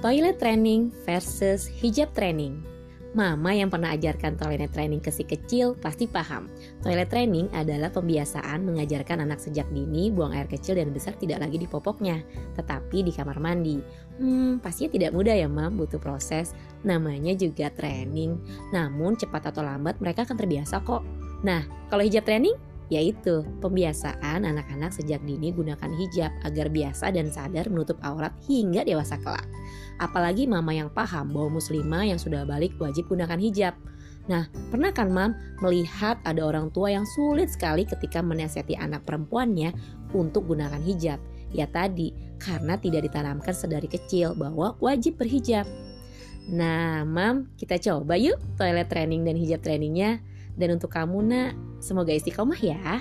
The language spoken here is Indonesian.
Toilet training versus hijab training. Mama yang pernah ajarkan toilet training ke si kecil pasti paham. Toilet training adalah pembiasaan mengajarkan anak sejak dini buang air kecil dan besar tidak lagi di popoknya, tetapi di kamar mandi. Hmm, pastinya tidak mudah ya mam, butuh proses. Namanya juga training. Namun cepat atau lambat mereka akan terbiasa kok. Nah, kalau hijab training yaitu pembiasaan anak-anak sejak dini gunakan hijab agar biasa dan sadar menutup aurat hingga dewasa kelak. Apalagi mama yang paham bahwa muslimah yang sudah balik wajib gunakan hijab. Nah, pernah kan mam melihat ada orang tua yang sulit sekali ketika menasihati anak perempuannya untuk gunakan hijab? Ya tadi, karena tidak ditanamkan sedari kecil bahwa wajib berhijab. Nah, mam, kita coba yuk toilet training dan hijab trainingnya. Dan untuk kamu nak, semoga istiqomah ya.